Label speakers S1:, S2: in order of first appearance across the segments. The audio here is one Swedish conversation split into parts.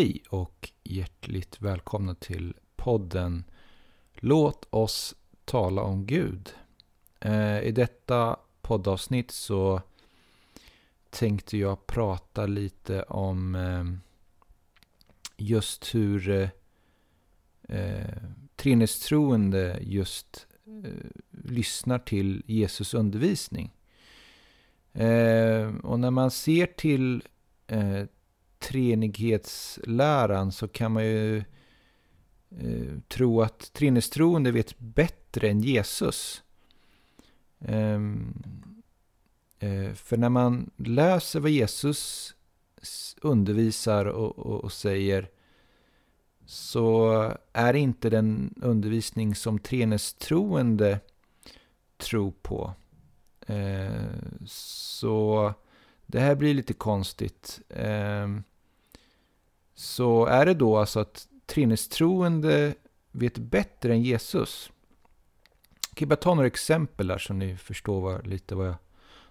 S1: Hej och hjärtligt välkomna till podden Låt oss tala om Gud. Eh, I detta poddavsnitt så tänkte jag prata lite om eh, just hur eh, eh trenistroende just lyssnar till Jesus undervisning. och när man ser till treenighetsläran så kan man ju eh, tro att treenighetstroende vet bättre än Jesus. Um, för när man läser vad Jesus undervisar och, och, och, säger så är inte den undervisning som treenighetstroende tror på. Eh, så det här blir lite konstigt. Ehm, så är det då alltså att trinnestroende vet bättre än Jesus? Jag kan bara ta några exempel där så ni förstår vad, lite vad jag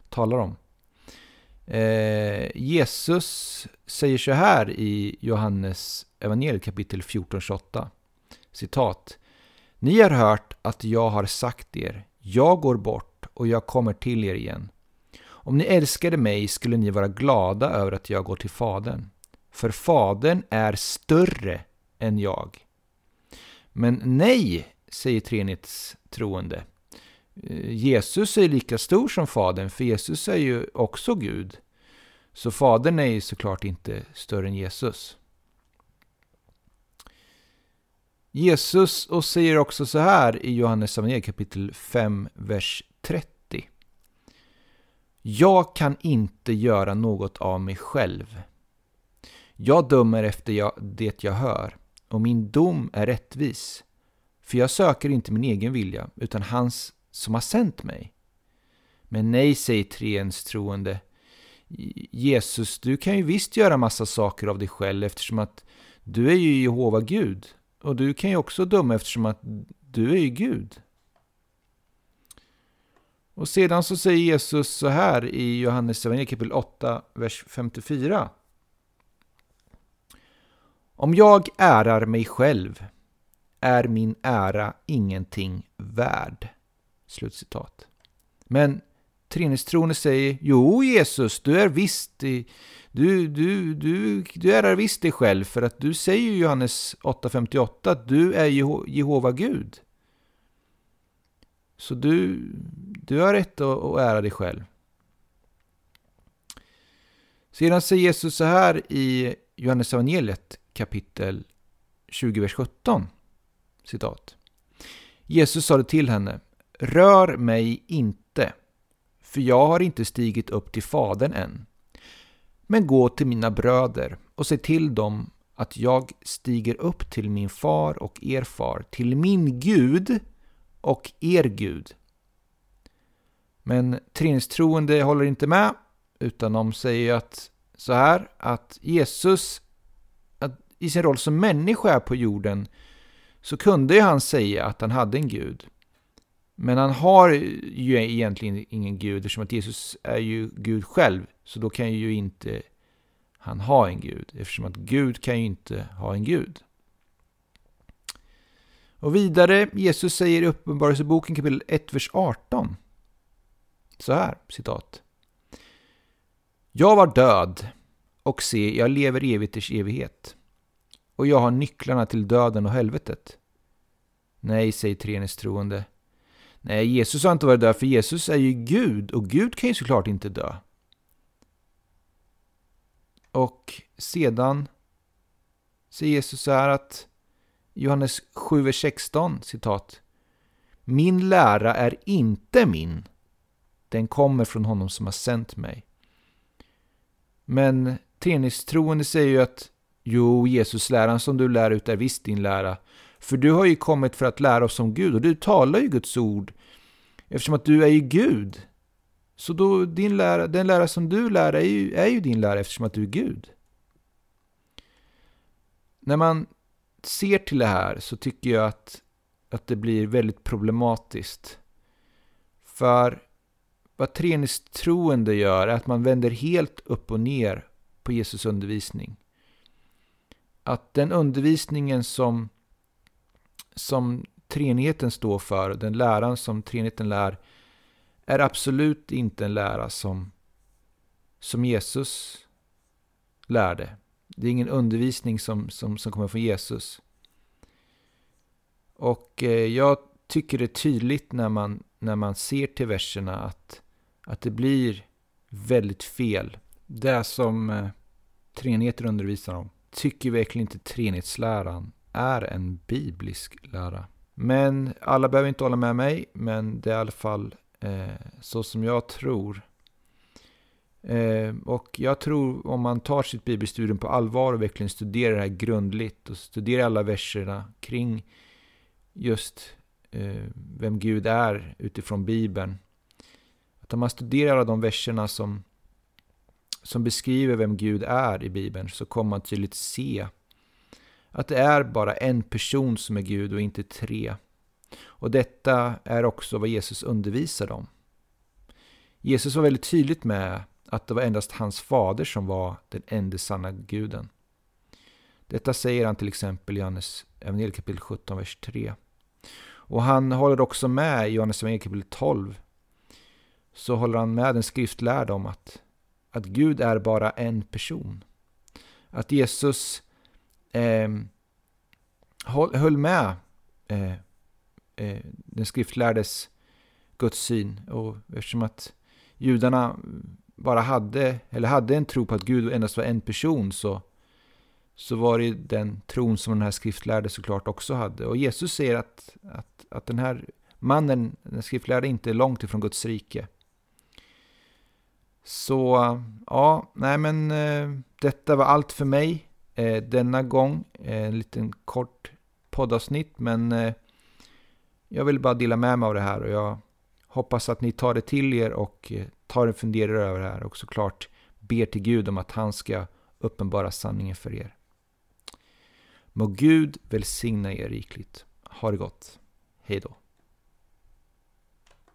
S1: talar om. Eh, Jesus säger så här i Johannes evangeliet kapitel 14-28. Citat. Ni har hört att jag har sagt er, jag går bort och jag kommer till er igen. Om ni älskade mig skulle ni vara glada över att jag går till Fadern för Fadern är större än jag. Men nej, säger treenighetstroende. troende. Eh, Jesus är lika stor som Fadern, för Jesus är ju också Gud. Så Fadern är ju såklart inte större än Jesus. Jesus och säger också så här i Johannes evangeliet kapitel 5, vers 30. Jag kan inte göra något av mig själv. Jag dömer efter jag, det jag hör, och min dom är rättvis. För jag söker inte min egen vilja, utan hans som har sänt mig. Men nej, säger treens troende. Jesus, du kan ju visst göra massa saker av dig själv eftersom att du är ju Jehova Gud. Och du kan ju också döma eftersom att du är ju Gud. Och sedan så säger Jesus så här i Johannes evangeliet kapitel 8, vers 54. Om jag ärar mig själv är min ära ingenting värd. Slutcitat. Men treenighetstroende säger Jo Jesus, du är visst du, du, du, du ärar visst dig själv för att du säger i Johannes 8.58 att du är Jehova Gud. Så du, du har rätt att, att ära dig själv. Sedan säger Jesus så här i Johannes evangeliet kapitel 20, vers 17. Citat. Jesus sade till henne, Rör mig inte, för jag har inte stigit upp till Fadern än. Men gå till mina bröder och se till dem att jag stiger upp till min far och er far, till min Gud och er Gud. Men treningstroende håller inte med, utan de säger att så här att Jesus i sin roll som människa på jorden så kunde ju han säga att han hade en gud. Men han har ju egentligen ingen gud eftersom att Jesus är ju Gud själv. Så då kan ju inte han ha en gud eftersom att Gud kan ju inte ha en gud. Och vidare, Jesus säger i Uppenbarelseboken kapitel 1, vers 18. Så här, citat. Jag var död och se, jag lever evigt i evighet och jag har nycklarna till döden och helvetet. Nej, säger treenighetstroende. Nej, Jesus har inte varit död, för Jesus är ju Gud och Gud kan ju såklart inte dö. Och sedan säger Jesus så här att Johannes 7.16 citat. Min lära är inte min. Den kommer från honom som har sänt mig. Men treenighetstroende säger ju att Jo, Jesusläran som du lär ut är visst din lära. För du har ju kommit för att lära oss om Gud och du talar ju Guds ord eftersom att du är ju Gud. Så då, din lära, den lära som du lär är ju, är ju din lära eftersom att du är Gud. När man ser till det här så tycker jag att, att det blir väldigt problematiskt. För vad treenighetstroende gör är att man vänder helt upp och ner på Jesus undervisning att den undervisningen som, som treenigheten står för, den läran som treenigheten lär, är absolut inte en lära som, som Jesus lärde. Det är ingen undervisning som, som, som kommer från Jesus. Och eh, jag tycker det är tydligt när man, när man ser till verserna att, att det blir väldigt fel. Det som eh, undervisar om tycker verkligen inte treenighetsläran är en biblisk lära. Men alla behöver inte hålla med mig, men det är i alla fall eh, så som jag tror. Eh, och jag tror om man tar sitt bibelstudium på allvar och verkligen studerar det här grundligt och studerar alla verserna kring just eh, vem Gud är utifrån Bibeln. Att om man studerar alla de verserna som, som beskriver vem Gud är i Bibeln så kommer man tydligt se att det är bara en person som är Gud och inte tre. Och detta är också vad Jesus undervisade om. Jesus var väldigt tydligt med att det var endast hans fader som var den enda sanna guden. Detta säger han till exempel i Johannes evangeliet kapitel 17, vers 3. Och han håller också med i Johannes evangeliet kapitel 12. Så håller han med den skriftlärde om att, att Gud är bara en person. Att Jesus eh, höll med eh, eh, den skriftlärdes Guds syn. Och eftersom att judarna bara hade, eller hade en tro på att Gud endast var en person så, så var det den tron som den här skriftlärde såklart också hade. Och Jesus säger att, att, att den här mannen, den skriftlärde, inte är långt ifrån Guds rike. Så ja, nej men eh, detta var allt för mig eh, denna gång. Eh, en liten kort poddavsnitt men eh, jag vill bara dela med mig av det här och jag hoppas att ni tar det till er och eh, tar en funderare över det här och såklart ber till Gud om att han ska uppenbara sanningen för er. Må Gud välsigna er rikligt. Ha det gott. Hej då.